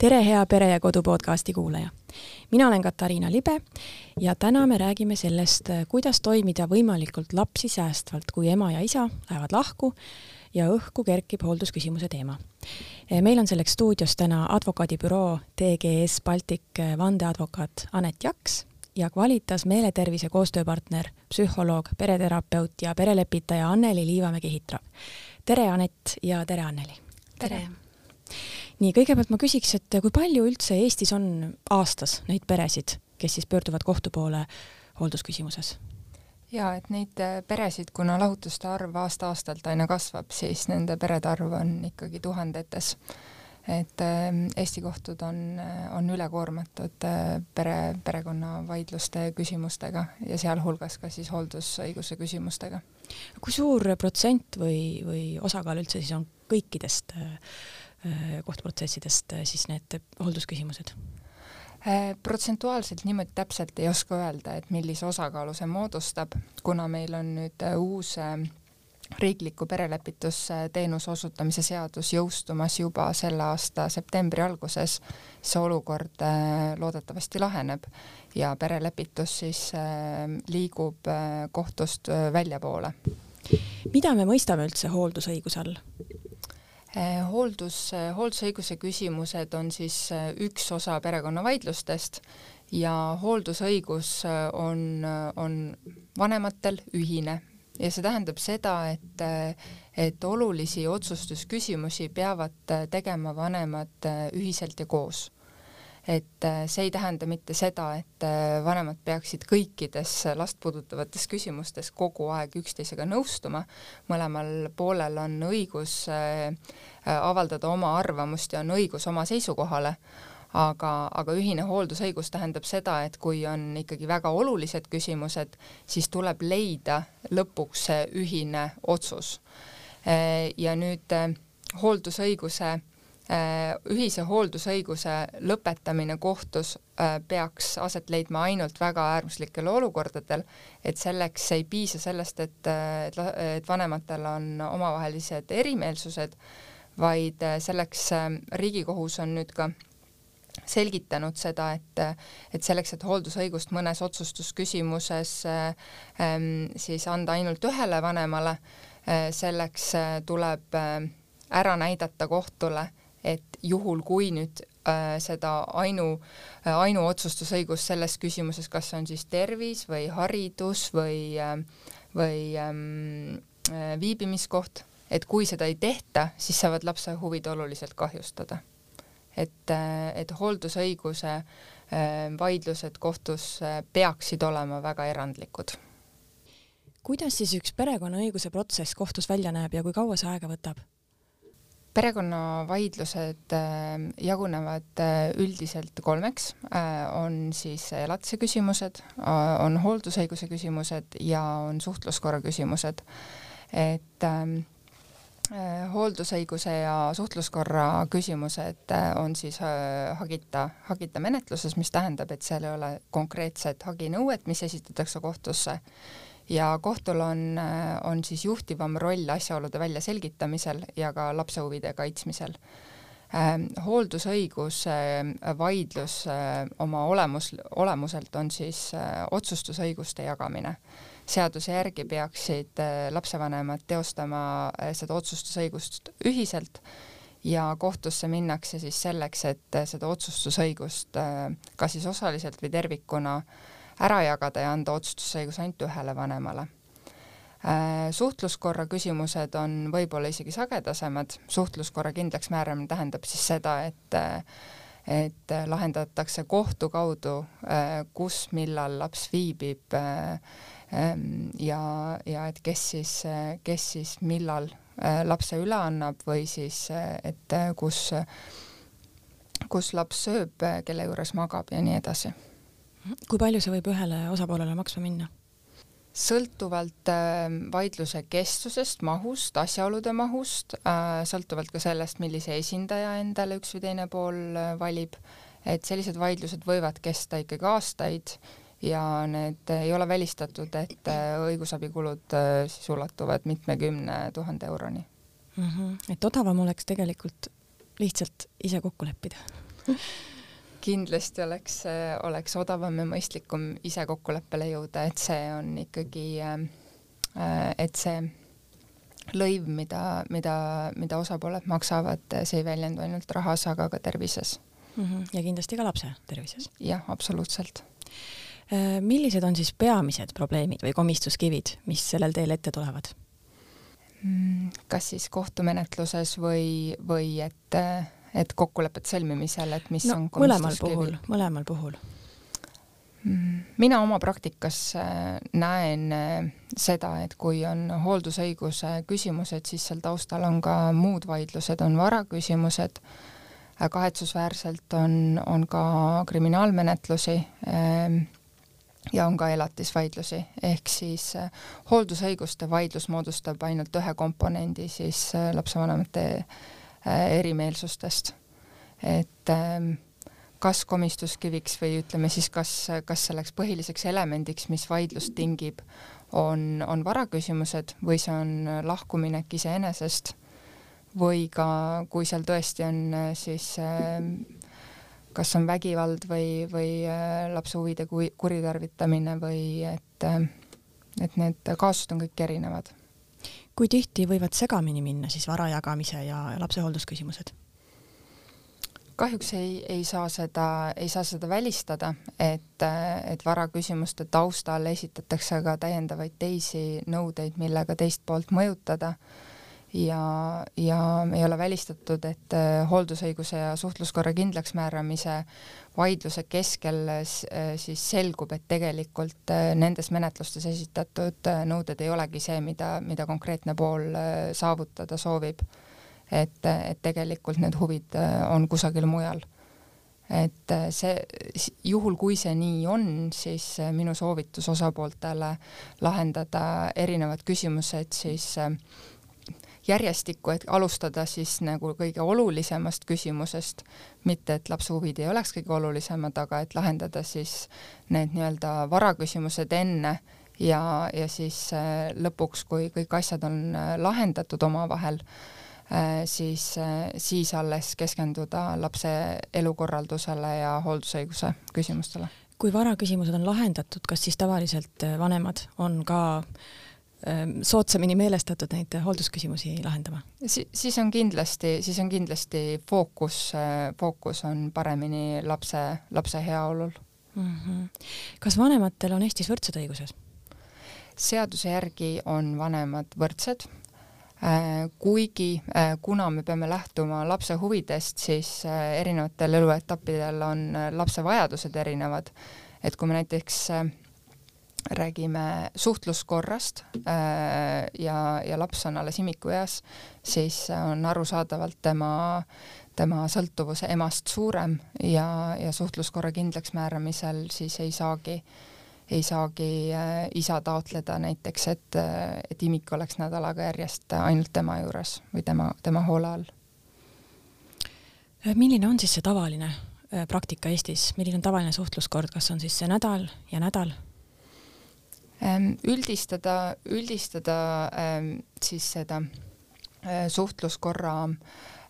tere, hea Pere ja Kodu podcasti kuulaja! mina olen Katariina Libe ja täna me räägime sellest, kuidas toimida võimalikult lapsi säästvalt, kui ema ja isa lähevad lahku ja õhku kerkib hooldusküsimuse teema. meil on selleks stuudios täna advokaadibüroo TGS Baltic vandeadvokaat Anett Jaks ja Qualitas meeletervise koostööpartner, psühholoog, pereterapeut ja perelepitaja Anneli Liivamägi-Hitrov. tere, Anett ja tere, Anneli! tere! Nii, kõigepealt ma küsiks, et kui palju üldse Eestis on aastas neid peresid, kes siis pöörduvad kohtu poole hooldusküsimuses? jaa, et neid äh, peresid, kuna lahutuste arv aasta-aastalt aina kasvab, siis nende perede arv on ikkagi tuhandetes. et äh, Eesti kohtud on, äh, on ülekoormatud pere, perekonnavaidluste küsimustega ja sealhulgas ka siis hooldusõiguse küsimustega. kui suur protsent või, või osakaal üldse siis on kõikidest äh, Äh, kohtuprotsessidest äh, siis need hooldusküsimused? Äh, protsentuaalselt niimoodi täpselt ei oska öelda, et millise osakaalu see moodustab, kuna meil on nüüd uus riikliku perelepitusteenuse osutamise seadus jõustumas juba selle aasta septembri alguses, see olukord loodetavasti laheneb ja perelepitus siis liigub kohtust väljapoole. mida me mõistame üldse hooldusõiguse all? Eh, hooldus, eh, hooldusõiguse küsimused on siis eh, üks osa perekonnavaidlustest ja hooldusõigus on, on vanematel ühine. Ja see tähendab seda, et, et olulisi otsustusküsimusi peavad tegema vanemad ühiselt ja koos et äh, see ei tähenda mitte seda, et äh, vanemad peaksid kõikides last puudutavates küsimustes kogu aeg üksteisega nõustuma, mõlemal poolel on õigus äh, avaldada oma arvamust ja on õigus oma seisukohale, aga, aga ühine hooldusõigus tähendab seda, et kui on ikkagi väga olulised küsimused, siis tuleb leida lõpuks see ühine otsus. ja nüüd hooldusõiguse ühise hooldusõiguse lõpetamine kohtus äh, peaks aset leidma ainult väga äärmuslikel olukordadel, et selleks ei piisa sellest, et, äh, et, et vanematel on omavahelised erimeelsused, vaid selleks Riigikohus on nüüd ka selgitanud seda, et, et selleks, et hooldusõigust mõnes otsustusküsimuses ähm, siis anda ainult ühele vanemale, selleks tuleb ära näidata kohtule et juhul, kui nüüd äh, seda ainu äh,, ainuotsustusõigust selles küsimuses, kas see on siis tervis või haridus või äh,, või ähm, äh, viibimiskoht, et kui seda ei tehta, siis saavad lapse huvid oluliselt kahjustada. et äh,, et hooldusõiguse äh, vaidlused kohtus äh, peaksid olema väga erandlikud kuidas siis üks perekonnaõiguse protsess kohtus välja näeb ja kui kaua see aega võtab? Perekonnavaidlused äh, jagunevad äh, üldiselt kolmeks, äh, on siis elatise küsimused, on hooldusõiguse küsimused ja on suhtluskorra küsimused. et ähm, hooldusõiguse ja suhtluskorra küsimused on siis hagita, hagita menetluses, mis tähendab, et seal ei ole konkreetset haginõuet, mis esitatakse kohtusse ja kohtul on, on siis juhtivam roll asjaolude väljaselgitamisel ja ka lapse huvide kaitsmisel ähm, hooldusõiguse äh, vaidlus äh, oma olemus, olemuselt on siis äh, otsustusõiguste jagamine. seaduse järgi peaksid lapsevanemad teostama seda otsustusõigust ühiselt ja kohtusse minnakse siis selleks, et seda otsustusõigust kas siis osaliselt või tervikuna äh, ära jagada ja anda otsustusõigus ainult ühele vanemale. Äh, suhtluskorra küsimused on võib-olla isegi sagedasemad, suhtluskorra kindlaksmääramine tähendab siis seda, et et lahendatakse kohtu kaudu, äh, kus, millal laps viibib ähm, ja, ja et kes siis, kes siis millal äh, lapse üle annab või siis, et kus, kus laps sööb, kelle juures magab ja nii edasi kui palju see võib ühele osapoolele maksma minna? sõltuvalt äh, vaidluse kestusest, mahust, asjaolude mahust äh,, sõltuvalt ka sellest, millise esindaja endale üks või teine pool äh, valib, et sellised vaidlused võivad kesta ikkagi aastaid ja need ei ole välistatud, et äh, õigusabikulud siis ulatuvad mitmekümne tuhande euroni mm. -hmm. et odavam oleks tegelikult lihtsalt ise kokku leppida kindlasti oleks, oleks odavam ja mõistlikum ise kokkuleppele jõuda, et see on ikkagi, et see lõiv, mida, mida, mida osapooled maksavad, see ei väljendu ainult rahas, aga ka tervises mm. -hmm. ja kindlasti ka lapse tervises. jah, absoluutselt. Äh, millised on siis peamised probleemid või komistuskivid, mis sellel teel ette tulevad? Mm, kas siis kohtumenetluses või, või et, et kokkulepete sõlmimisel, et mis no, on mõlemal puhul, mõlemal puhul. Mina oma praktikas äh, näen äh, seda, et kui on hooldusõiguse küsimused, siis seal taustal on ka muud vaidlused, on varaküsimused, äh, kahetsusväärselt on, on ka kriminaalmenetlusi ähm, ja on ka elatisvaidlusi, ehk siis hooldusõiguste vaidlus moodustab ainult ühe komponendi siis lapsevanemate erimeelsustest. et ähm, kas komistuskiviks või ütleme siis, kas, kas selleks põhiliseks elemendiks, mis vaidlust tingib, on, on varaküsimused või see on lahkuminek iseenesest või ka, kui seal tõesti on siis kas on vägivald või, või lapse huvide kuritarvitamine või et, et need kaasused on kõik erinevad. Kui tihti võivad segamini minna siis vara jagamise ja lapsehooldusküsimused? kahjuks ei, ei saa seda, ei saa seda välistada, et, et varaküsimuste taustal esitatakse ka täiendavaid teisi nõudeid, millega teist poolt mõjutada ja, ja ei ole välistatud, et äh, hooldusõiguse ja suhtluskorra kindlaksmääramise vaidluse keskel äh, siis selgub, et tegelikult äh, nendes menetlustes esitatud nõuded ei olegi see, mida, mida konkreetne pool saavutada soovib et, et tegelikult need huvid äh, on kusagil mujal. et äh, see, juhul kui see nii on, siis äh, minu soovitus osapooltele lahendada erinevad küsimused siis järjestikku, et alustada siis nagu kõige olulisemast küsimusest, mitte et lapse huvid ei oleks kõige olulisemad, aga et lahendada siis need nii-öelda varaküsimused enne ja, ja siis lõpuks, kui kõik asjad on lahendatud omavahel, Äh, siis, äh, siis alles keskenduda lapse elukorraldusele ja hooldusõiguse küsimustele. kui varaküsimused on lahendatud, kas siis tavaliselt äh, vanemad on ka ähm, soodsamini meelestatud neid hooldusküsimusi lahendama si? siis on kindlasti, siis on kindlasti fookus, fookus on paremini lapse, lapse heaolul mm. -hmm. kas vanematel on Eestis võrdsed õigused? seaduse järgi on vanemad võrdsed Äh, kuigi äh, kuna me peame lähtuma lapse huvidest, siis äh, erinevatel eluetappidel on lapse vajadused erinevad, et kui me näiteks räägime suhtluskorrast ja, ja laps on alles imikueas, siis on arusaadavalt tema, tema sõltuvus emast suurem ja, ja suhtluskorra kindlaksmääramisel siis ei saagi äh, ei saagi äh, isa taotleda näiteks, et, äh, et imik oleks nädalaga järjest ainult tema juures või tema, tema hoole all. Äh, milline on siis see tavaline praktika Eestis, milline on tavaline suhtluskord, kas on siis see nädal ja nädal? Ähm, üldistada, üldistada ähm, siis seda suhtluskorra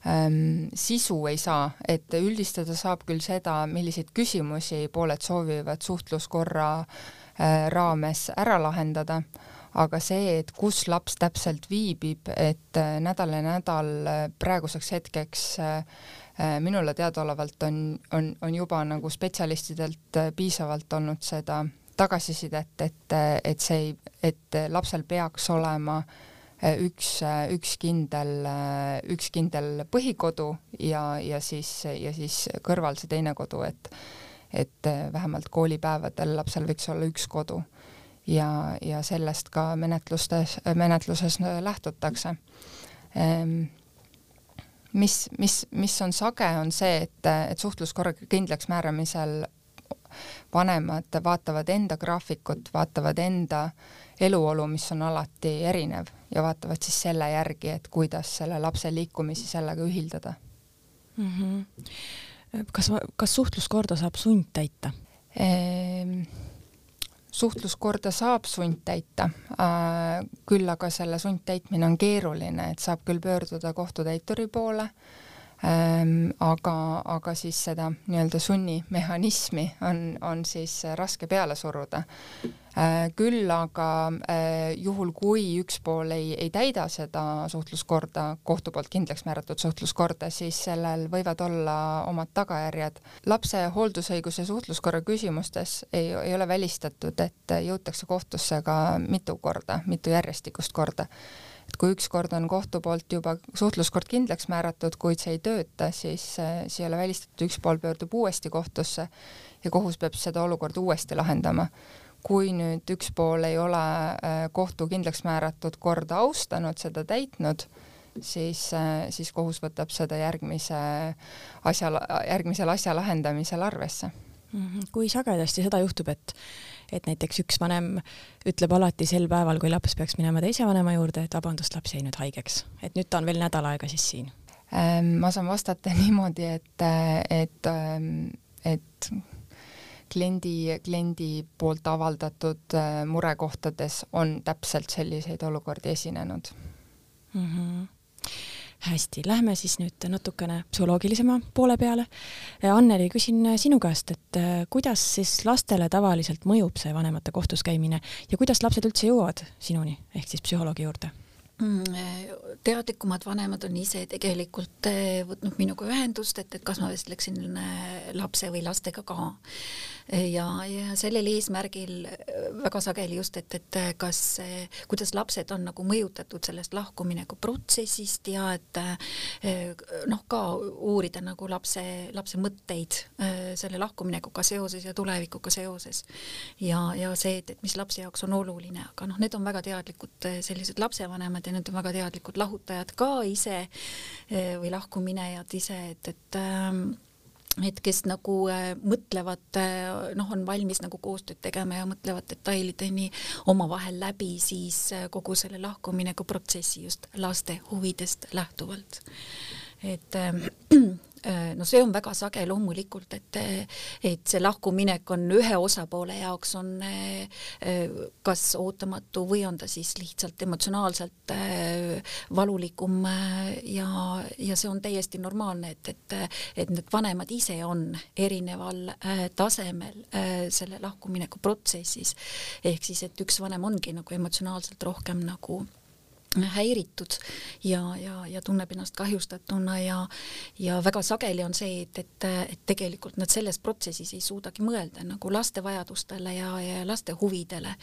ähm, sisu ei saa, et üldistada saab küll seda, milliseid küsimusi pooled soovivad suhtluskorra äh, raames ära lahendada, aga see, et kus laps täpselt viibib, et äh, nädal ja nädal äh, praeguseks hetkeks äh, äh minule teadaolevalt on, on, on juba nagu spetsialistidelt äh, piisavalt olnud seda tagasisidet, et, et see ei, et lapsel peaks olema äh, üks, äh, üks kindel, äh, üks kindel põhikodu ja, ja siis, ja siis kõrval see teine kodu, et et vähemalt koolipäevadel lapsel võiks olla üks kodu ja, ja sellest ka menetlustes, menetluses lähtutakse. Ehm, mis, mis, mis on sage, on see, et, et suhtluskorra kindlaksmääramisel vanemad vaatavad enda graafikut, vaatavad enda eluolu, mis on alati erinev ja vaatavad siis selle järgi, et kuidas selle lapse liikumisi sellega ühildada mm. -hmm. kas, kas suhtluskorda saab sundtäita ehm,? suhtluskorda saab sundtäita äh,, küll aga selle sundtäitmine on keeruline, et saab küll pöörduda kohtutäituri poole ähm,. Aga, aga siis seda nii-öelda sunnimehhanismi on, on siis raske peale suruda Äh, küll aga äh, juhul, kui üks pool ei, ei täida seda suhtluskorda, kohtu poolt kindlaks määratud suhtluskorda, siis sellel võivad olla omad tagajärjed. lapse hooldusõiguse suhtluskorra küsimustes ei, ei ole välistatud, et jõutakse kohtusse ka mitu korda, mitu järjestikust korda et kui ükskord on kohtu poolt juba suhtluskord kindlaks määratud, kuid see ei tööta, siis, siis ei ole välistatud, üks pool pöördub uuesti kohtusse ja kohus peab seda olukorda uuesti lahendama kui nüüd üks pool ei ole äh, kohtu kindlaks määratud korda austanud, seda täitnud, siis, äh, siis kohus võtab seda järgmise asja, järgmisel asja lahendamisel arvesse. -hmm. kui sagedasti seda juhtub, et, et näiteks üks vanem ütleb alati sel päeval, kui laps peaks minema teise vanema juurde, et vabandust, laps jäi nüüd haigeks, et nüüd ta on veel nädal aega siis siin? Ähm, ma saan vastata niimoodi, et, et, ähm, et kliendi, kliendi poolt avaldatud äh, murekohtades on täpselt selliseid olukordi esinenud mm. -hmm hästi, lähme siis nüüd natukene psühholoogilisema poole peale. Anneli, küsin sinu käest, et äh, kuidas siis lastele tavaliselt mõjub see vanemate kohtus käimine ja kuidas lapsed üldse jõuavad sinuni ehk siis psühholoogi juurde? Mm, teadlikumad vanemad on ise tegelikult võtnud minuga ühendust, et, et kas ma vestleksin lapse või lastega ka. Ja, ja sellel eesmärgil eh, väga sageli just, et, et kas, kuidas lapsed on nagu mõjutatud sellest lahkumineku protsessist ja et noh, ka uurida nagu lapse, lapse mõtteid selle lahkuminekuga seoses ja tulevikuga seoses. ja, ja see, et, et mis lapse jaoks on oluline, aga noh, need on väga teadlikud sellised lapsevanemad ja need on väga teadlikud lahutajad ka ise või lahkuminejad ise, et, et ähm, et kes nagu äh, mõtlevad äh,, noh, on valmis nagu koostööd tegema ja mõtlevad detailideni omavahel läbi siis äh, kogu selle lahkumineku protsessi just laste huvidest lähtuvalt. et no see on väga sage loomulikult, et, et see lahkuminek on ühe osapoole jaoks on äh, kas ootamatu või on ta siis lihtsalt emotsionaalselt äh, valulikum ja, ja see on täiesti normaalne, et, et, et need vanemad ise on erineval tasemel selle lahkumineku protsessis. ehk siis, et üks vanem ongi nagu emotsionaalselt rohkem nagu häiritud ja, ja, ja tunneb ennast kahjustatuna ja ja väga sageli on see, et, et, et tegelikult nad selles protsessis ei suudagi mõelda nagu laste vajadustele ja, ja laste huvidele,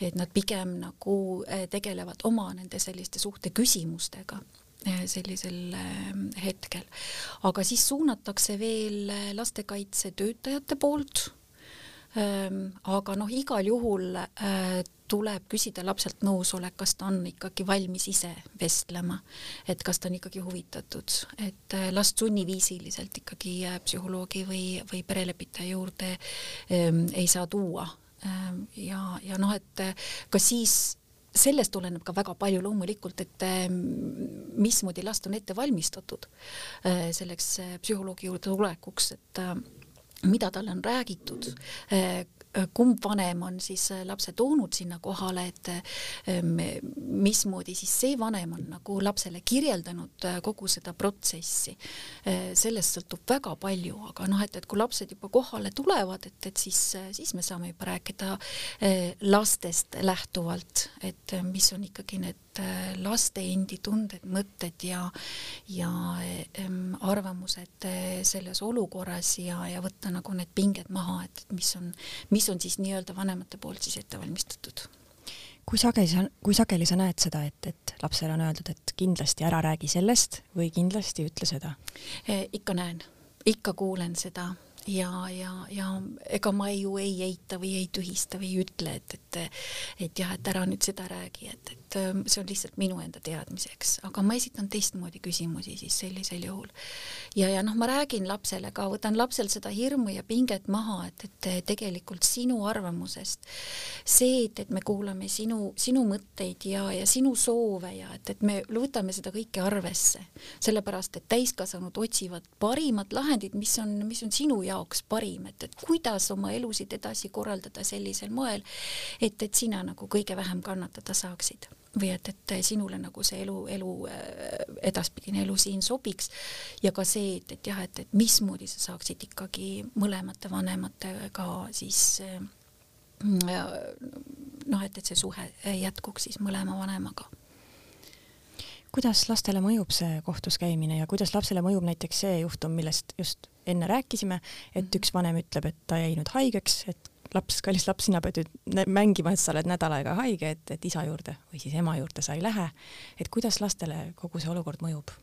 et nad pigem nagu eh, tegelevad oma nende selliste suhteküsimustega eh, sellisel eh, hetkel. aga siis suunatakse veel lastekaitsetöötajate poolt Ehm, aga noh, igal juhul äh, tuleb küsida lapselt nõusolek, kas ta on ikkagi valmis ise vestlema, et kas ta on ikkagi huvitatud, et äh, last sunniviisiliselt ikkagi psühholoogi või, või perelepitaja juurde ähm, ei saa tuua ähm,. ja, ja noh, et äh, ka siis sellest tuleneb ka väga palju loomulikult, et mismoodi last on ette valmistatud selleks psühholoogi juurde tulekuks, et mida talle on räägitud, kumb vanem on siis äh, lapse toonud sinna kohale, et ähm, mismoodi siis see vanem on nagu lapsele kirjeldanud äh, kogu seda protsessi. Äh, sellest sõltub väga palju, aga noh, et, et kui lapsed juba kohale tulevad, et, et siis, siis me saame juba rääkida lastest lähtuvalt, et mis on ikkagi need laste endi tunded, mõtted ja, ja ähm, arvamused selles olukorras ja, ja võtta nagu need pinged maha, et mis on, mis on siis nii-öelda vanemate poolt siis ette valmistatud kui sageli sa, kui sageli sa näed seda, et, et lapsele on öeldud, et kindlasti ära räägi sellest või kindlasti ütle seda? Eh, ikka näen, ikka kuulen seda ja, ja, ja ega ma ju ei eita või ei tühista või ei ütle, et, et et jah, et ära nüüd seda räägi, et, et et ähm, see on lihtsalt minu enda teadmiseks, aga ma esitan teistmoodi küsimusi siis sellisel juhul. ja, ja noh, ma räägin lapsele ka, võtan lapsel seda hirmu ja pinget maha, et, et tegelikult sinu arvamusest, see, et, et me kuulame sinu, sinu mõtteid ja, ja sinu soove ja et, et me võtame seda kõike arvesse, sellepärast et täiskasvanud otsivad parimat lahendit, mis on, mis on sinu jaoks parim, et, et kuidas oma elusid edasi korraldada sellisel moel, et, et sina nagu kõige vähem kannatada saaksid või et, et sinule nagu see elu, elu, edaspidine elu siin sobiks ja ka see, et, et jah, et, et mismoodi sa saaksid ikkagi mõlemate vanematega siis noh, et, et see suhe jätkuks siis mõlema vanemaga kuidas lastele mõjub see kohtus käimine ja kuidas lapsele mõjub näiteks see juhtum, millest just enne rääkisime, et mhm. üks vanem ütleb, et ta jäi nüüd haigeks, et laps, kallis laps, sina pead nüüd mängima, et sa oled nädal aega haige, et, et isa juurde või siis ema juurde sa ei lähe. et kuidas lastele kogu see olukord mõjub?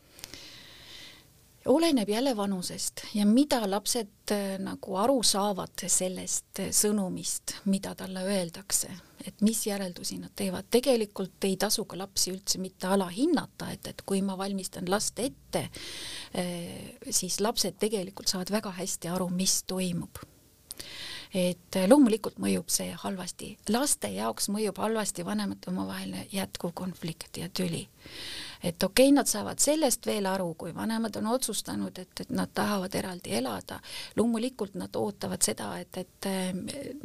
oleneb jälle vanusest ja mida lapsed äh, nagu aru saavad sellest äh, sõnumist, mida talle öeldakse, et mis järeldusi nad teevad. tegelikult ei tasu ka lapsi üldse mitte alahinnata, et, et kui ma valmistan last ette, äh, siis lapsed tegelikult saavad väga hästi aru, mis toimub et loomulikult mõjub see halvasti, laste jaoks mõjub halvasti vanemate omavaheline jätkuv konflikt ja tüli et okei okay,, nad saavad sellest veel aru, kui vanemad on otsustanud, et, et nad tahavad eraldi elada. loomulikult nad ootavad seda, et, et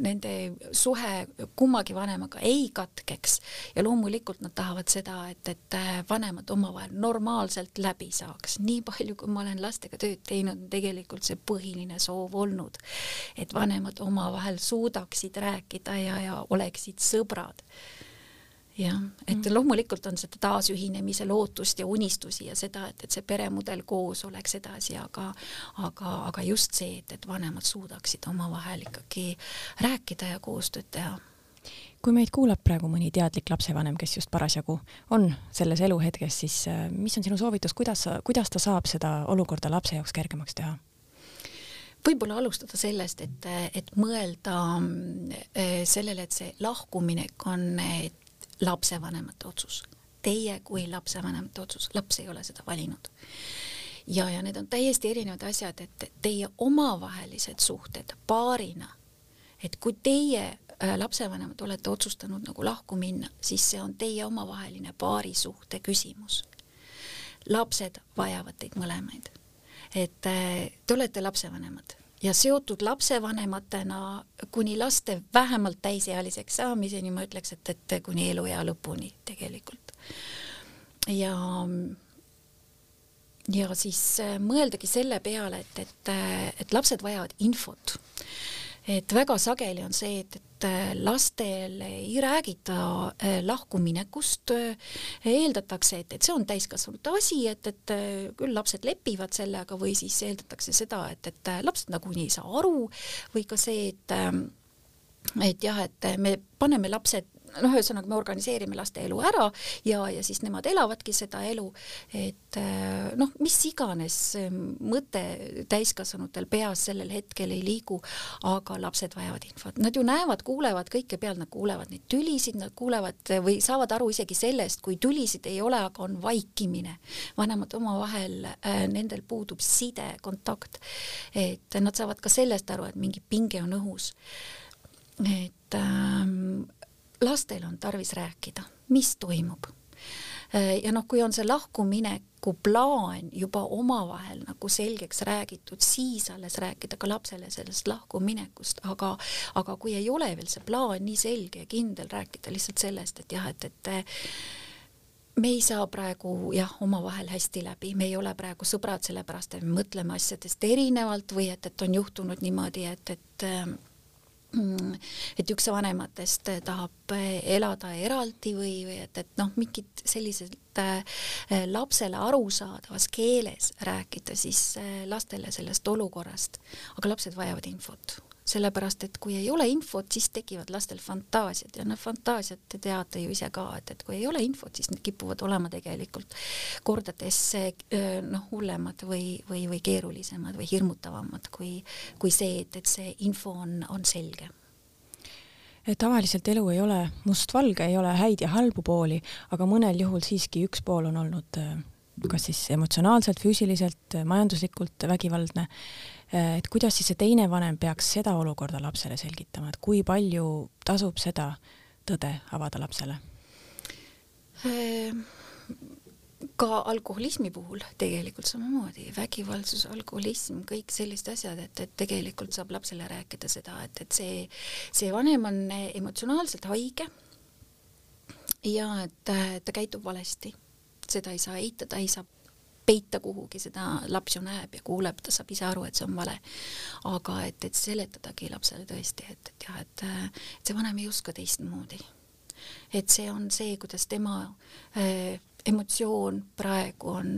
nende suhe kummagi vanemaga ei katkeks ja loomulikult nad tahavad seda, et, et vanemad omavahel normaalselt läbi saaks. nii palju, kui ma olen lastega tööd teinud, on tegelikult see põhiline soov olnud, et vanemad omavahel suudaksid rääkida ja, ja oleksid sõbrad jah, et mm. loomulikult on seda taasühinemise lootust ja unistusi ja seda, et, et see peremudel koos oleks edasi, aga aga, aga just see, et, et vanemad suudaksid omavahel ikkagi rääkida ja koostööd teha kui meid kuulab praegu mõni teadlik lapsevanem, kes just parasjagu on selles eluhetkes, siis äh, mis on sinu soovitus, kuidas, kuidas ta saab seda olukorda lapse jaoks kergemaks teha? võib-olla alustada sellest, et, et mõelda äh, sellele, et see lahkuminek on lapsevanemate otsus. Teie kui lapsevanemate otsus, laps ei ole seda valinud. ja, ja need on täiesti erinevad asjad, et teie omavahelised suhted paarina, et kui teie äh, lapsevanemad olete otsustanud nagu lahku minna, siis see on teie omavaheline paarisuhte küsimus. lapsed vajavad teid mõlemaid. et äh, te olete lapsevanemad ja seotud lapsevanematena kuni laste vähemalt täisealiseks saamiseni, ma ütleks, et, et kuni eluea lõpuni tegelikult. ja ja siis mõeldagi selle peale, et, et, et lapsed vajavad infot et väga sageli on see, et, et äh, lastele ei räägita äh, lahkuminekust, äh, eeldatakse, et, et see on täiskasvanute asi, et, et küll lapsed lepivad sellega või siis eeldatakse seda, et, et lapsed nagunii ei saa aru või ka see, et et jah, et me paneme lapsed noh, ühesõnaga me organiseerime laste elu ära ja, ja siis nemad elavadki seda elu, et äh, noh, mis iganes mõte täiskasvanutel peas sellel hetkel ei liigu, aga lapsed vajavad infot, nad ju näevad, kuulevad kõike pealt, nad kuulevad neid tülisid, nad kuulevad või saavad aru isegi sellest, kui tülisid ei ole, aga on vaikimine. vanemad omavahel äh,, nendel puudub side, kontakt. et nad saavad ka sellest aru, et mingi pinge on õhus et ähm, lastel on tarvis rääkida, mis toimub. Äh, ja noh, kui on see lahkumineku plaan juba omavahel nagu selgeks räägitud, siis alles rääkida ka lapsele sellest lahkuminekust, aga, aga kui ei ole veel see plaan nii selge ja kindel, rääkida lihtsalt sellest, et jah, et, et me ei saa praegu jah, omavahel hästi läbi, me ei ole praegu sõbrad, sellepärast et me mõtleme asjadest erinevalt või et, et on juhtunud niimoodi, et, et et üks vanematest tahab elada eraldi või, või et, et noh, mingit sellised äh, lapsele arusaadavas keeles rääkida siis äh, lastele sellest olukorrast, aga lapsed vajavad infot sellepärast et kui ei ole infot, siis tekivad lastel fantaasiad ja noh, fantaasiat te teate ju ise ka, et, et kui ei ole infot, siis need kipuvad olema tegelikult kordades noh, hullemad või, või, või keerulisemad või hirmutavamad kui, kui see, et, et see info on, on selge. Tavaliselt elu ei ole mustvalge, ei ole häid ja halbu pooli, aga mõnel juhul siiski üks pool on olnud kas siis emotsionaalselt, füüsiliselt, majanduslikult vägivaldne et kuidas siis see teine vanem peaks seda olukorda lapsele selgitama, et kui palju tasub seda tõde avada lapsele? Ehm, ka alkoholismi puhul tegelikult samamoodi, vägivaldsus, alkoholism, kõik sellised asjad, et, et tegelikult saab lapsele rääkida seda, et, et see, see vanem on emotsionaalselt haige ja et ta käitub valesti, seda ei saa eitada, ei saa peita kuhugi, seda laps ju näeb ja kuuleb, ta saab ise aru, et see on vale. aga et, et seletadagi lapsele tõesti, et, et jah, et, et see vanem ei oska teistmoodi. et see on see, kuidas tema äh, emotsioon praegu on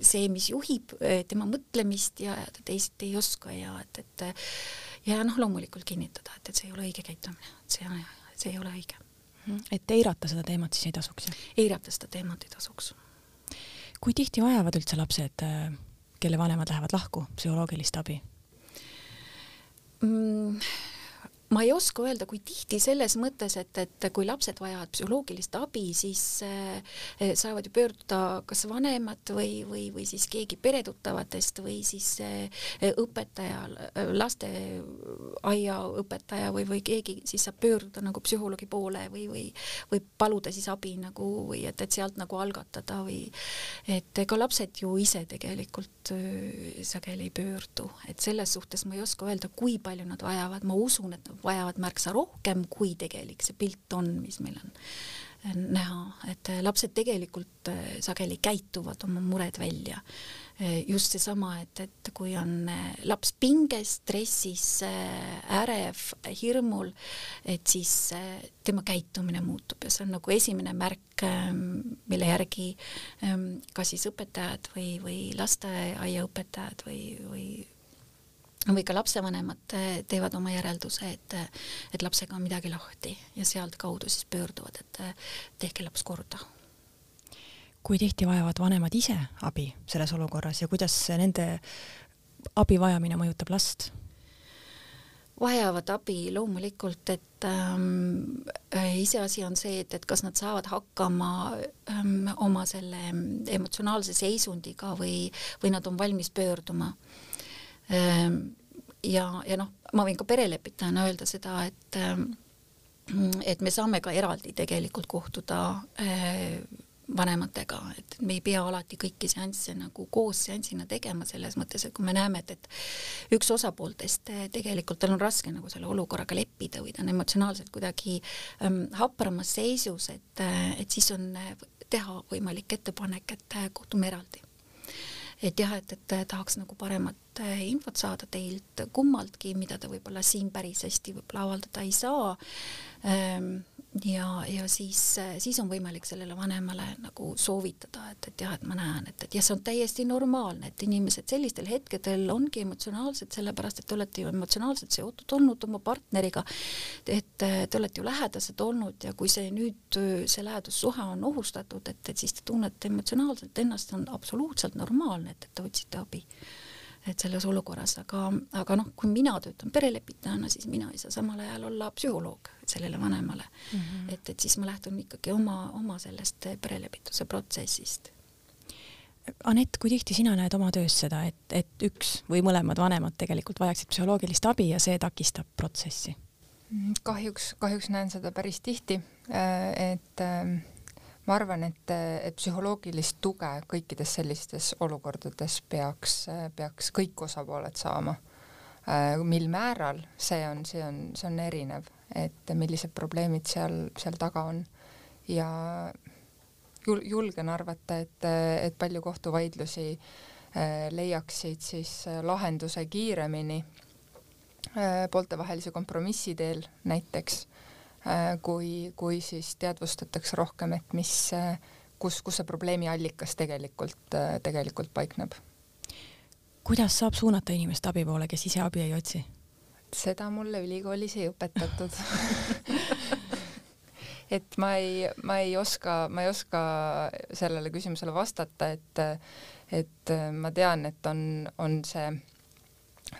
see, mis juhib äh, tema mõtlemist ja ta teisiti ei oska ja et, et ja noh, loomulikult kinnitada, et, et see ei ole õige käitumine, et see, see ei ole õige. et eirata seda teemat siis ei tasuks, jah? eirata seda teemat ei tasuks. Kui tihti vajavad üldse lapsed, äh, kelle vanemad lähevad lahku, psühholoogilist abi mm,? Ma ei oska öelda, kui tihti selles mõttes, et, et kui lapsed vajavad psühholoogilist abi, siis äh, saavad ju pöörduda kas vanemad või, või, või siis keegi peretuttavatest või siis äh, õpetaja, lasteaia õpetaja või, või keegi siis saab pöörduda nagu psühholoogi poole või, või, või paluda siis abi nagu või et, et sealt nagu algatada või et ega lapsed ju ise tegelikult äh, sageli ei pöördu, et selles suhtes ma ei oska öelda, kui palju nad vajavad, ma usun, et vajavad märksa rohkem, kui tegelik see pilt on, mis meil on äh, näha, et äh, lapsed tegelikult äh, sageli käituvad oma mured välja. just seesama, et, et kui on laps pinges, stressis, ärev, hirmul, et siis tema käitumine muutub ja see on nagu esimene märk, ähm, mille järgi ähm, kas siis õpetajad või, või lasteaiaõpetajad või, või või ka lapsevanemad eh, teevad oma järelduse, et, et lapsega on midagi lahti ja sealtkaudu siis pöörduvad, et tehke laps korda. kui tihti vajavad vanemad ise abi selles olukorras ja kuidas nende abi vajamine mõjutab last? vajavad abi loomulikult, et ähm, iseasi on see, et, et kas nad saavad hakkama ähm, oma selle emotsionaalse seisundiga või, või nad on valmis pöörduma Ehm, ja, ja noh, ma võin ka perelepitajana öelda seda, et ehm, et me saame ka eraldi tegelikult kohtuda eh, vanematega, et me ei pea alati kõiki seansse nagu koos seansina tegema, selles mõttes, et kui me näeme, et, et üks osapooltest eh, tegelikult tal on raske nagu selle olukorraga leppida või ta on emotsionaalselt kuidagi ähm, hapramas seisus, et, eh, et siis on teha võimalik ettepanek, et kohtume eraldi et jah, et, et tahaks nagu paremat äh, infot saada teilt kummaltki, mida ta võib-olla siin päris hästi võib-olla avaldada ei saa. Ähm, ja, ja siis, siis on võimalik sellele vanemale nagu soovitada, et, et jah, et ma näen, et, et jah, see on täiesti normaalne, et inimesed sellistel hetkedel ongi emotsionaalsed, sellepärast et te olete ju emotsionaalselt seotud olnud oma partneriga, et te olete ju lähedased olnud ja kui see nüüd, see lähedussuhe on ohustatud, et, et siis te tunnete emotsionaalselt ennast, on absoluutselt normaalne, et, et te otsite abi et selles olukorras, aga, aga noh, kui mina töötan perelepitajana, siis mina ei saa samal ajal olla psühholoog sellele vanemale mm. -hmm. et, et siis ma lähtun ikkagi oma, oma sellest perelepituse protsessist. Anett, kui tihti sina näed oma töös seda, et, et üks või mõlemad vanemad tegelikult vajaksid psühholoogilist abi ja see takistab protsessi? kahjuks, kahjuks näen seda päris tihti, äh, et ähm, ma arvan, et, et psühholoogilist tuge kõikides sellistes olukordades peaks, peaks kõik osapooled saama. Äh, mil määral, see on, see on, see on erinev, et millised probleemid seal, seal taga on ja jul-, julgen arvata, et, et palju kohtuvaidlusi äh, leiaksid siis lahenduse kiiremini äh, pooltevahelise kompromissi teel näiteks kui, kui siis teadvustatakse rohkem, et mis, äh, kus, kus see probleemi allikas tegelikult, äh, tegelikult paikneb. kuidas saab suunata inimest abi poole, kes ise abi ei otsi? seda mulle ülikoolis ei õpetatud et ma ei, ma ei oska, ma ei oska sellele küsimusele vastata, et, et ma tean, et on, on see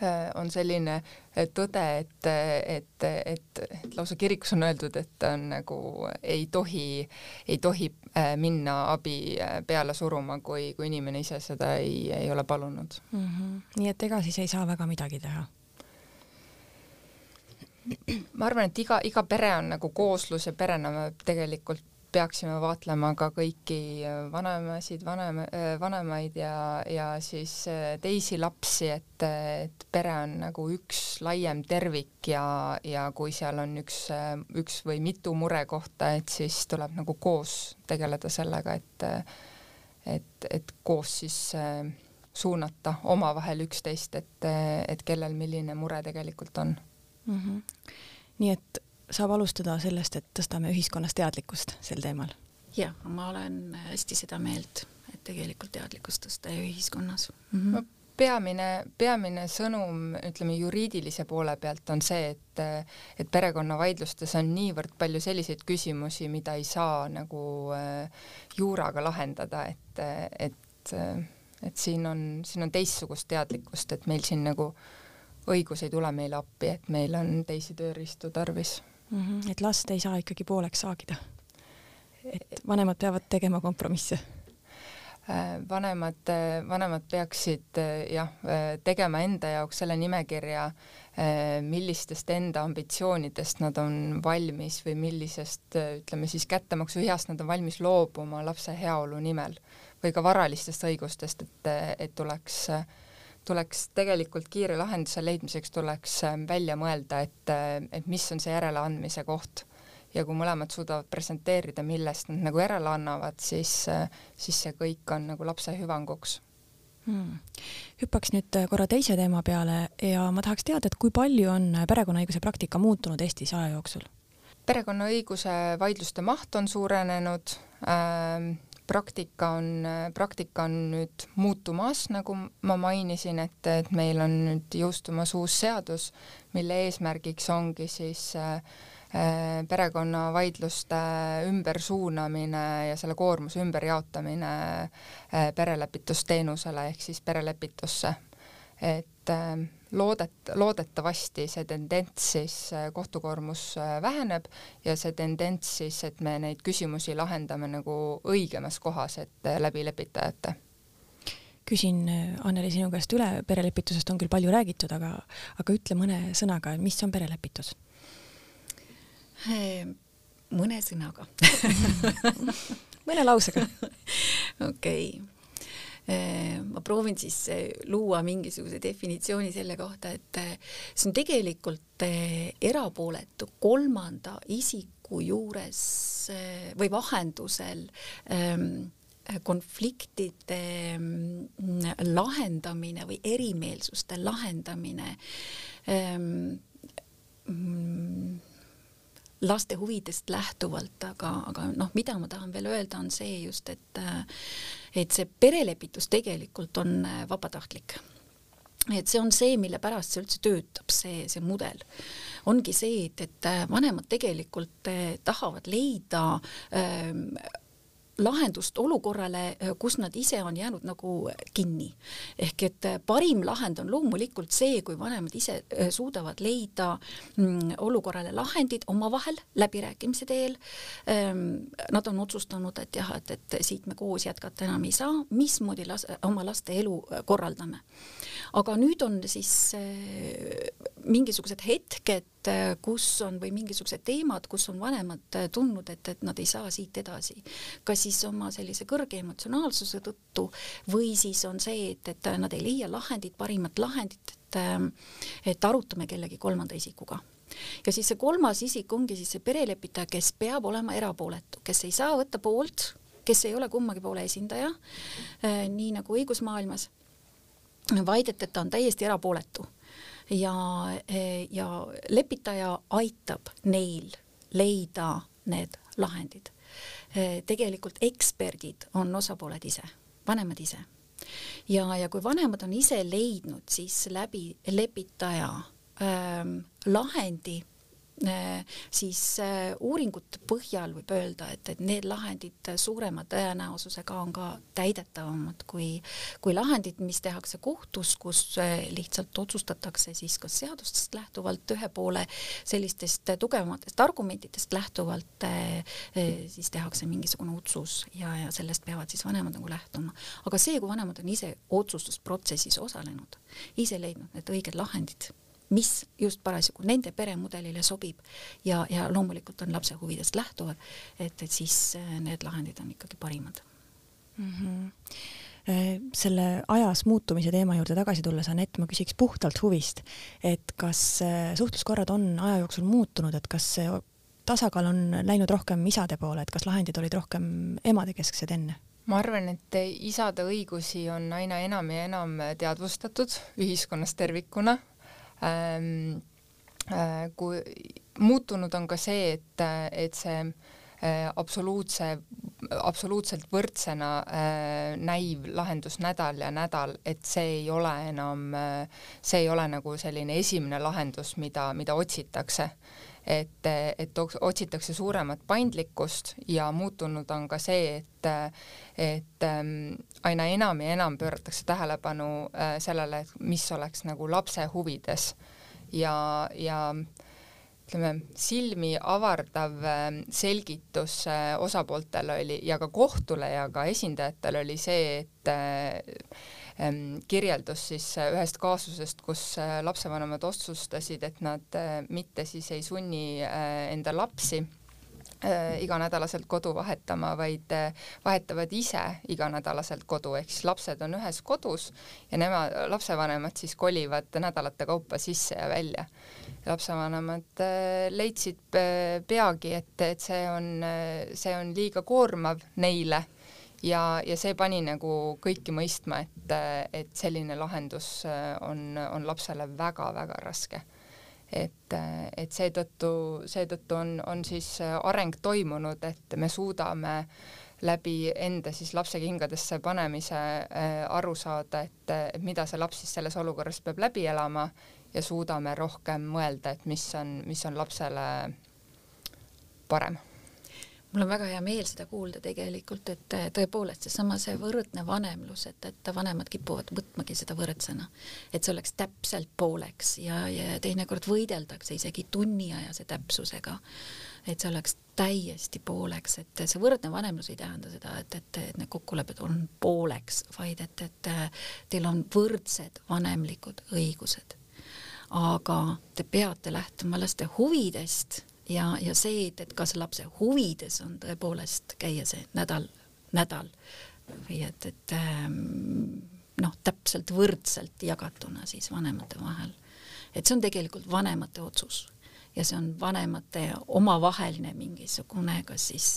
Äh, on selline tõde, et, et, et, et lausa kirikus on öeldud, et on nagu ei tohi, ei tohi äh, minna abi äh, peale suruma, kui, kui inimene ise seda ei, ei ole palunud mm. -hmm. nii et ega siis ei saa väga midagi teha? ma arvan, et iga, iga pere on nagu kooslus ja perena me tegelikult peaksime vaatlema ka kõiki vanemasid, vanem, vanemaid ja, ja siis teisi lapsi, et, et pere on nagu üks laiem tervik ja, ja kui seal on üks, üks või mitu murekohta, et siis tuleb nagu koos tegeleda sellega, et et, et koos siis äh, suunata omavahel üksteist, et, et kellel milline mure tegelikult on mm. -hmm. nii et saab alustada sellest, et tõstame ühiskonnas teadlikkust sel teemal? jah, ma olen hästi seda meelt, et tegelikult teadlikkust tõsta ühiskonnas mm. -hmm. No, peamine, peamine sõnum, ütleme juriidilise poole pealt on see, et, et perekonnavaidlustes on niivõrd palju selliseid küsimusi, mida ei saa nagu äh, juuraga lahendada, et, et äh, et siin on, siin on teistsugust teadlikkust, et meil siin nagu õigus ei tule meile appi, et meil on teisi tööriistu tarvis mm. -hmm. et last ei saa ikkagi pooleks saagida. et vanemad peavad tegema kompromisse äh, vanemad, vanemad peaksid äh, jah, äh, tegema enda jaoks selle nimekirja, millistest enda ambitsioonidest nad on valmis või millisest, ütleme siis kättemaksuheast nad on valmis loobuma lapse heaolu nimel või ka varalistest õigustest, et, et tuleks, tuleks tegelikult kiire lahenduse leidmiseks tuleks välja mõelda, et, et mis on see järeleandmise koht. ja kui mõlemad suudavad presenteerida, millest nad nagu järele annavad, siis, siis see kõik on nagu lapse hüvanguks hmm.. hüppaks nüüd korra teise teema peale ja ma tahaks teada, et kui palju on perekonnaõiguse praktika muutunud Eestis aja jooksul? perekonnaõiguse vaidluste maht on suurenenud ähm,, praktika on, praktika on nüüd muutumas, nagu ma mainisin, et, et meil on nüüd jõustumas uus seadus, mille eesmärgiks ongi siis äh, äh perekonnavaidluste ümbersuunamine ja selle koormuse ümberjaotamine äh, perelepitusteenusele ehk siis perelepitusse. et äh, loodet-, loodetavasti see tendents siis, äh, kohtukoormus äh, väheneb ja see tendents siis, et me neid küsimusi lahendame nagu õigemas kohas, et äh, läbi lepitajate. Küsin, Anneli, sinu käest üle, perelepitusest on küll palju räägitud, aga, aga ütle mõne sõnaga, mis on perelepitus? mõne sõnaga. Mõne lausega. Okei. okay ma proovin siis äh, luua mingisuguse definitsiooni selle kohta, et äh, see on tegelikult erapooletu kolmanda isiku juures või vahendusel ähm, konfliktide mm, lahendamine või erimeelsuste lahendamine. Ähm, mm, laste huvidest lähtuvalt, aga, aga noh, mida ma tahan veel öelda, on see just, et et see perelepitus tegelikult on vabatahtlik et see on see, mille pärast see üldse töötab, see, see mudel. ongi see, et, et vanemad tegelikult tahavad leida ähm, lahendust olukorrale, kus nad ise on jäänud nagu kinni. ehk et parim lahend on loomulikult see, kui vanemad ise suudavad leida mm, olukorrale lahendid omavahel läbirääkimise teel. Ähm, nad on otsustanud, et jah, et, et siit me koos jätkata enam ei saa, mismoodi las-, oma laste elu korraldame. Aga nüüd on siis äh, mingisugused hetked, kus on või mingisugused teemad, kus on vanemad tundnud, et, et nad ei saa siit edasi. kas siis oma sellise kõrge emotsionaalsuse tõttu või siis on see, et, et nad ei leia lahendit, parimat lahendit, et, et arutame kellegi kolmanda isikuga ja siis see kolmas isik ongi siis see perelepitaja, kes peab olema erapooletu, kes ei saa võtta poolt, kes ei ole kummagi poole esindaja, nii nagu õigusmaailmas, vaid et, ta on täiesti erapooletu ja, eh, ja lepitaja aitab neil leida need lahendid. Eh, tegelikult eksperdid on osapooled ise, vanemad ise. ja, ja kui vanemad on ise leidnud siis läbi lepitaja ähm, lahendi siis äh, uuringute põhjal võib öelda, et, et need lahendid suurema tõenäosusega on ka täidetavamad kui, kui lahendid, mis tehakse kohtus, kus äh, lihtsalt otsustatakse siis kas seadustest lähtuvalt ühe poole sellistest tugevamatest argumentidest lähtuvalt, siis tehakse mingisugune otsus ja, ja sellest peavad siis vanemad nagu lähtuma. aga see, kui vanemad on ise otsustusprotsessis osalenud, ise leidnud need õiged lahendid mis just parasjagu nende peremudelile sobib ja, ja loomulikult on lapse huvidest lähtuvad, et, et siis äh, need lahendid on ikkagi parimad mm. -hmm selle ajas muutumise teema juurde tagasi tulles, Anett, ma küsiks puhtalt huvist, et kas äh, suhtluskorrad on aja jooksul muutunud, et kas see tasakaal on läinud rohkem isade poole, et kas lahendid olid rohkem emadekesksed enne? ma arvan, et isade õigusi on aina enam ja enam teadvustatud ühiskonnas tervikuna ähm,. Äh, kui muutunud on ka see, et, et see äh, absoluutse, absoluutselt võrdsena äh, näiv lahendus nädal ja nädal, et see ei ole enam äh,, see ei ole nagu selline esimene lahendus, mida, mida otsitakse et, et otsitakse suuremat paindlikkust ja muutunud on ka see, et, et ähm, aina enam ja enam pööratakse tähelepanu äh, sellele, et mis oleks nagu lapse huvides. Ja, ja ütleme, silmi avardav ähm, selgitus äh, osapooltel oli ja ka kohtule ja ka esindajatel oli see, et äh, kirjeldus siis äh, ühest kaasusest, kus lapsevanemad otsustasid, et nad mitte siis ei sunni enda lapsi iganädalaselt kodu vahetama, vaid vahetavad ise iganädalaselt kodu, ehk siis lapsed on ühes kodus ja nemad, lapsevanemad siis kolivad nädalate kaupa sisse ja välja. Lapsevanemad äh, leidsid äh, peagi, et, et see on, äh, see on liiga koormav neile ja, ja see pani nagu kõiki mõistma, et, et selline lahendus on, on lapsele väga-väga raske. et, et seetõttu, seetõttu on, on siis areng toimunud, et me suudame läbi enda siis lapse kingadesse panemise aru saada, et mida see laps siis selles olukorras peab läbi elama ja suudame rohkem mõelda, et mis on, mis on lapsele parem mul on väga hea meel seda kuulda tegelikult, et tõepoolest seesama see võrdne vanemlus, et, et vanemad kipuvad võtmagi seda võrdsena, et see oleks täpselt pooleks ja, ja teinekord võideldakse isegi tunniajase täpsusega, et see oleks täiesti pooleks, et see võrdne vanemlus ei tähenda seda, et, et, et need kokkulepped on pooleks, vaid et, et teil on võrdsed vanemlikud õigused. Aga te peate lähtuma laste huvidest ja, ja see, et, et kas lapse huvides on tõepoolest käia see nädal, nädal või et, et ähm, noh, täpselt võrdselt jagatuna siis vanemate vahel. et see on tegelikult vanemate otsus ja see on vanemate omavaheline mingisugune kas siis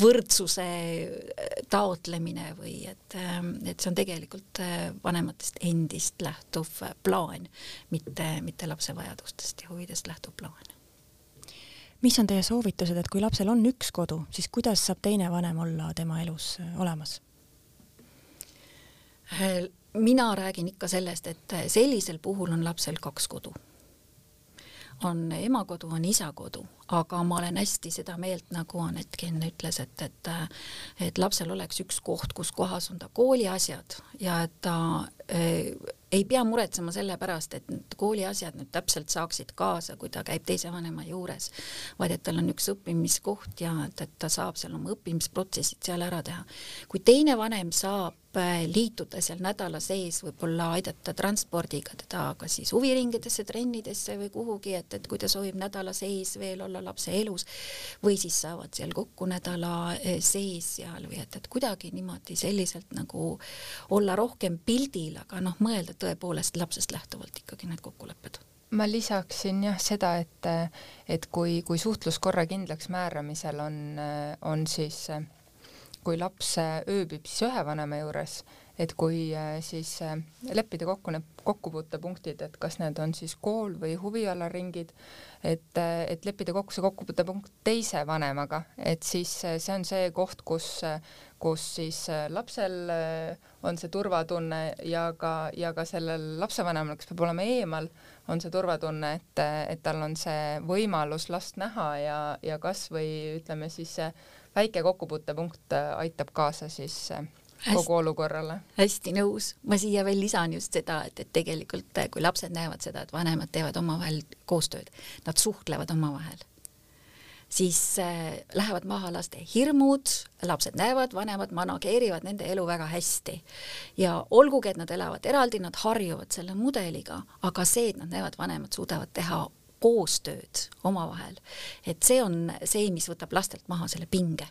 võrdsuse äh, taotlemine või et, ähm, et see on tegelikult äh, vanematest endist lähtuv plaan, mitte, mitte lapse vajadustest ja huvidest lähtuv plaan. Mis on teie soovitused, et kui lapsel on üks kodu, siis kuidas saab teine vanem olla tema elus äh, olemas? mina räägin ikka sellest, et sellisel puhul on lapsel kaks kodu on emakodu, on isakodu, aga ma olen hästi seda meelt, nagu Anetki enne ütles, et, et et lapsel oleks üks koht, kus kohas on ta kooliasjad ja et ta äh, ei pea muretsema selle pärast, et need kooliasjad nüüd täpselt saaksid kaasa, kui ta käib teise vanema juures, vaid et tal on üks õppimiskoht ja et, et ta saab seal oma õppimisprotsessid seal ära teha. kui teine vanem saab liituda seal nädala sees, võib-olla aidata transpordiga teda kas siis huviringidesse, trennidesse või kuhugi, et, et kui ta soovib nädala sees veel olla lapse elus või siis saavad seal kokku nädala äh, sees seal või et, et kuidagi niimoodi selliselt nagu olla rohkem pildil, aga noh, mõelda tõepoolest lapsest lähtuvalt ikkagi need kokkulepped. Ma lisaksin jah seda, et, et kui, kui suhtluskorra kindlaks määramisel on, on siis äh, kui laps ööbib siis ühe vanema juures, et kui äh, siis äh, leppida kokku need kokkupuutepunktid, et kas need on siis kool või huvialaringid, et, äh, et leppida kokku see kokkupuutepunkt teise vanemaga, et siis see on see koht, kus, kus siis lapsel on see turvatunne ja ka, ja ka sellel lapsevanemal, kes peab olema eemal, on see turvatunne, et, et tal on see võimalus last näha ja, ja kas või ütleme siis see väike kokkupuutepunkt äh, aitab kaasa siis äh, kogu hästi, olukorrale. hästi nõus, ma siia veel lisan just seda, et, et tegelikult äh, kui lapsed näevad seda, et vanemad teevad omavahel koostööd, nad suhtlevad omavahel, siis äh, lähevad maha laste hirmud, lapsed näevad, vanemad manageerivad nende elu väga hästi. ja olgugi, et nad elavad eraldi, nad harjuvad selle mudeliga, aga see, et nad näevad, vanemad suudavad teha koostööd omavahel, et see on see, mis võtab lastelt maha selle pinge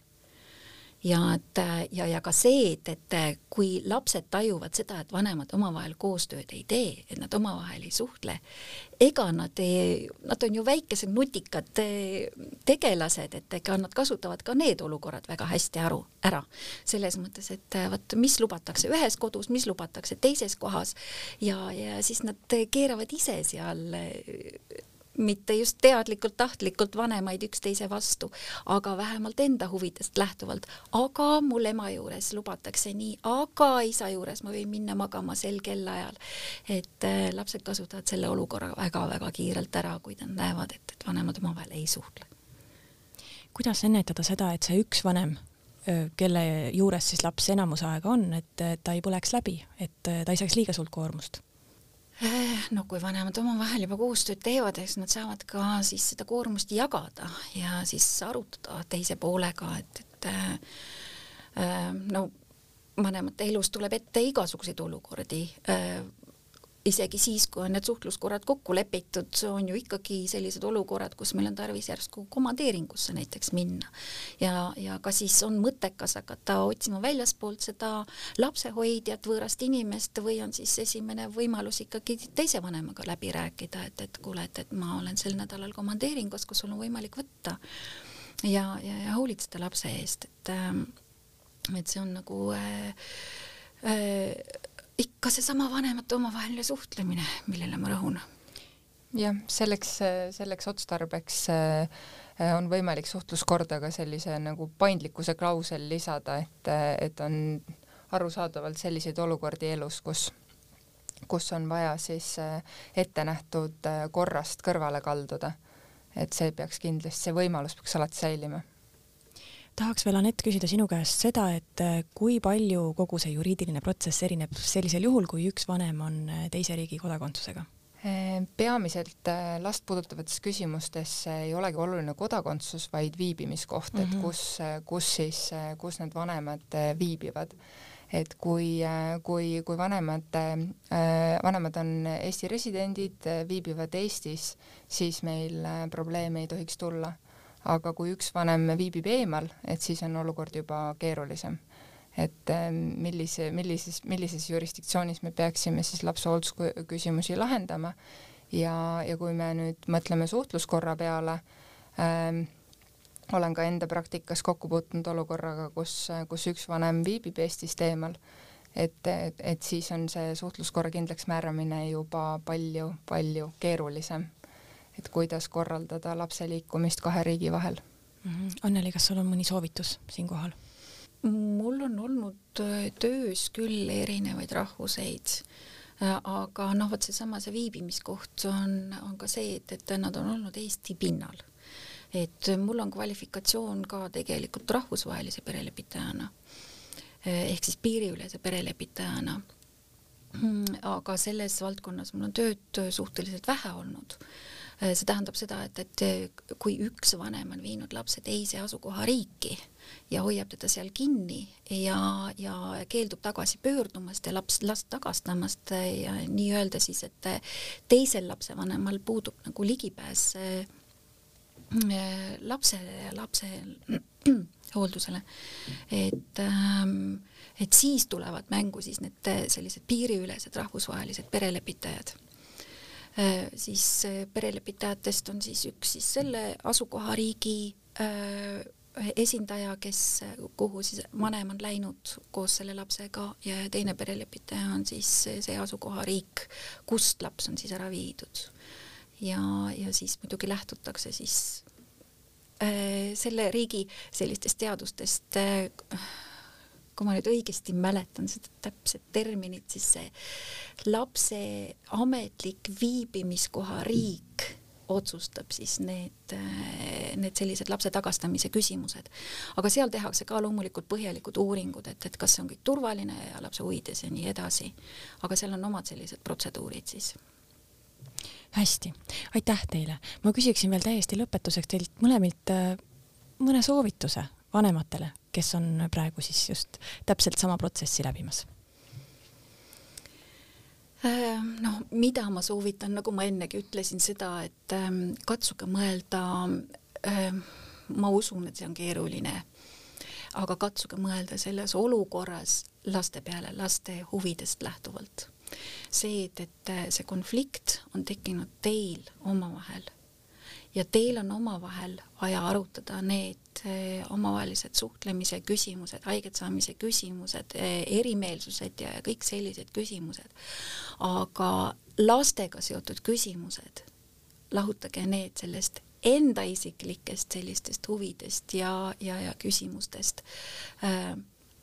ja et ja, ja ka see, et, et kui lapsed tajuvad seda, et vanemad omavahel koostööd ei tee, et nad omavahel ei suhtle, ega nad ei, nad on ju väikesed nutikad tegelased, et ega nad kasutavad ka need olukorrad väga hästi aru, ära. selles mõttes, et vot mis lubatakse ühes kodus, mis lubatakse teises kohas ja, ja siis nad keeravad ise seal mitte just teadlikult, tahtlikult vanemaid üksteise vastu, aga vähemalt enda huvidest lähtuvalt. aga mul ema juures lubatakse nii, aga isa juures ma võin minna magama sel kellaajal. et äh, lapsed kasutavad selle olukorra väga-väga kiirelt ära, kui nad näevad, et, et vanemad omavahel ei suhtle. kuidas ennetada seda, et see üks vanem kelle juures siis laps enamus aega on, et ta ei põleks läbi, et ta ei saaks liiga suurt koormust no kui vanemad omavahel juba koostööd teevad, eks nad saavad ka siis seda koormust jagada ja siis arutada teise poolega, et, et äh, no vanemate elus tuleb ette igasuguseid olukordi äh,, isegi siis, kui on need suhtluskorrad kokku lepitud, on ju ikkagi sellised olukorrad, kus meil on tarvis järsku komandeeringusse näiteks minna. ja, ja ka siis on mõttekas hakata otsima väljaspoolt seda lapsehoidjat, võõrast inimest või on siis esimene võimalus ikkagi teise vanemaga läbi rääkida, et, et kuule, et, et ma olen sel nädalal komandeeringus, kas sul on võimalik võtta ja, ja, ja hoolitseda lapse eest, et ähm, et see on nagu äh, äh, ikka seesama vanemate omavaheline suhtlemine, millele ma rõhun. jah, selleks, selleks otstarbeks äh, on võimalik suhtluskorda ka sellise nagu paindlikkuse klausel lisada, et, et on arusaadavalt selliseid olukordi elus, kus kus on vaja siis äh, ette nähtud äh, korrast kõrvale kalduda. et see peaks kindlasti, see võimalus peaks alati säilima tahaks veel, Anett, küsida sinu käest seda, et äh, kui palju kogu see juriidiline protsess erineb sellisel juhul, kui üks vanem on äh, teise riigi kodakondsusega? Äh, peamiselt last puudutavates küsimustes ei olegi oluline kodakondsus, vaid viibimiskoht mm, -hmm. et kus, kus siis, kus need vanemad viibivad. et kui, kui, kui vanemad, vanemad on Eesti residendid, viibivad Eestis, siis meil probleeme ei tohiks tulla aga kui üks vanem viibib eemal, et siis on olukord juba keerulisem. et ähm, millise, millises, millises jurisdiktsioonis me peaksime siis lapse hooldusküsimusi lahendama? Ja, ja kui me nüüd mõtleme suhtluskorra peale ähm,, olen ka enda praktikas kokku puutunud olukorraga, kus, kus üks vanem viibib Eestist eemal, et, et, et siis on see suhtluskorra kindlaks määramine juba palju-palju keerulisem et kuidas korraldada lapse liikumist kahe riigi vahel mm. -hmm. Anneli, kas sul on mõni soovitus siinkohal? mul on olnud äh, töös küll erinevaid rahvuseid, äh, aga noh, vot seesama see viibimiskoht on, on ka see, et, et nad on olnud Eesti pinnal. et mul on kvalifikatsioon ka tegelikult rahvusvahelise perelepitajana äh, ehk siis piiriülese perelepitajana mm, aga selles valdkonnas mul on tööd suhteliselt vähe olnud see tähendab seda, et, et kui üks vanem on viinud lapse teise asukohariiki ja hoiab teda seal kinni ja, ja keeldub tagasi pöördumast ja laps, last tagastamast ja nii-öelda siis, et teisel lapsevanemal puudub nagu ligipääs äh, lapsele ja lapse hooldusele, et ähm, et siis tulevad mängu siis need sellised piiriülesed rahvusvahelised perelepitajad. Äh, siis äh, perelepitajatest on siis üks siis selle asukohariigi äh, esindaja, kes, kuhu siis vanem on läinud koos selle lapsega ja teine perelepitaja on siis see asukohariik, kust laps on siis ära viidud. ja, ja siis muidugi lähtutakse siis äh, selle riigi sellistest teadustest äh, kui ma nüüd õigesti mäletan seda täpset terminit, siis see lapse ametlik viibimiskoha riik otsustab siis need, need sellised lapse tagastamise küsimused. aga seal tehakse ka loomulikult põhjalikud uuringud, et, et kas see on kõik turvaline ja lapse huvides ja nii edasi. aga seal on omad sellised protseduurid siis hästi, aitäh teile. ma küsiksin veel täiesti lõpetuseks teilt mõlemilt äh, mõne soovituse vanematele, kes on praegu siis just täpselt sama protsessi läbimas Ehm, noh, mida ma soovitan, nagu ma ennegi ütlesin seda, et ähm, katsuge mõelda ähm,, ma usun, et see on keeruline, aga katsuge mõelda selles olukorras laste peale, laste huvidest lähtuvalt. see, et, et see konflikt on tekkinud teil omavahel ja teil on omavahel vaja arutada need eh, omavahelised suhtlemise küsimused, haiget saamise küsimused, eh, erimeelsused ja, kõik sellised küsimused. aga lastega seotud küsimused, lahutage need sellest enda isiklikest sellistest huvidest ja, ja, ja küsimustest äh,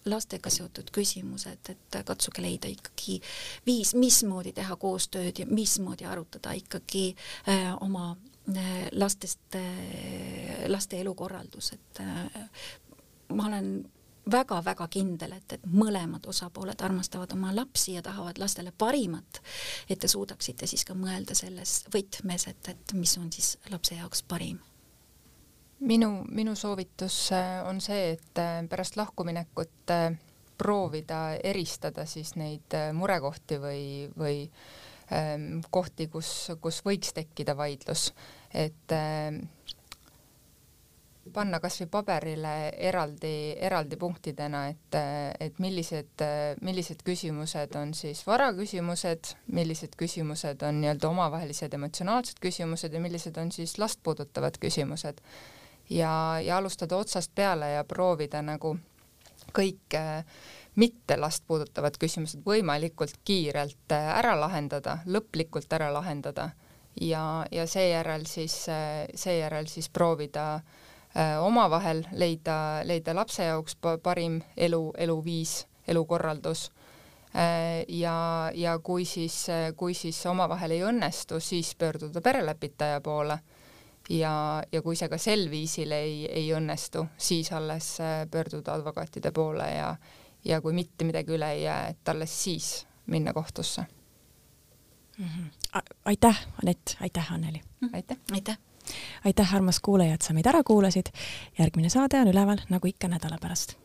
lastega seotud küsimused, et katsuge leida ikkagi viis, mismoodi teha koostööd ja mismoodi arutada ikkagi äh, oma lastest, laste elukorraldus, et äh, ma olen väga-väga kindel, et, et mõlemad osapooled armastavad oma lapsi ja tahavad lastele parimat, et te suudaksite siis ka mõelda selles võtmes, et, et mis on siis lapse jaoks parim. minu, minu soovitus äh, on see, et pärast lahkuminekut proovida eristada siis neid murekohti või, või kohti, kus, kus võiks tekkida vaidlus et äh, panna kasvõi paberile eraldi, eraldi punktidena, et, et millised, millised küsimused on siis varaküsimused, millised küsimused on nii-öelda omavahelised emotsionaalsed küsimused ja millised on siis last puudutavad küsimused. ja, ja alustada otsast peale ja proovida nagu kõik mitte last puudutavad küsimused võimalikult kiirelt ära lahendada, lõplikult ära lahendada ja, ja seejärel siis, seejärel siis proovida äh, omavahel leida, leida lapse jaoks parim elu, eluviis, elukorraldus. Äh, ja, ja kui siis, kui siis omavahel ei õnnestu, siis pöörduda perelepitaja poole. Ja, ja kui see ka sel viisil ei, ei õnnestu, siis alles äh, pöörduda advokaatide poole ja, ja kui mitte midagi üle ei jää, et alles siis minna kohtusse mm. -hmm. aitäh, Anett, aitäh, Anneli mm! -hmm. aitäh! aitäh! aitäh, armas kuulaja, et sa meid ära kuulasid. järgmine saade on üleval nagu ikka nädala pärast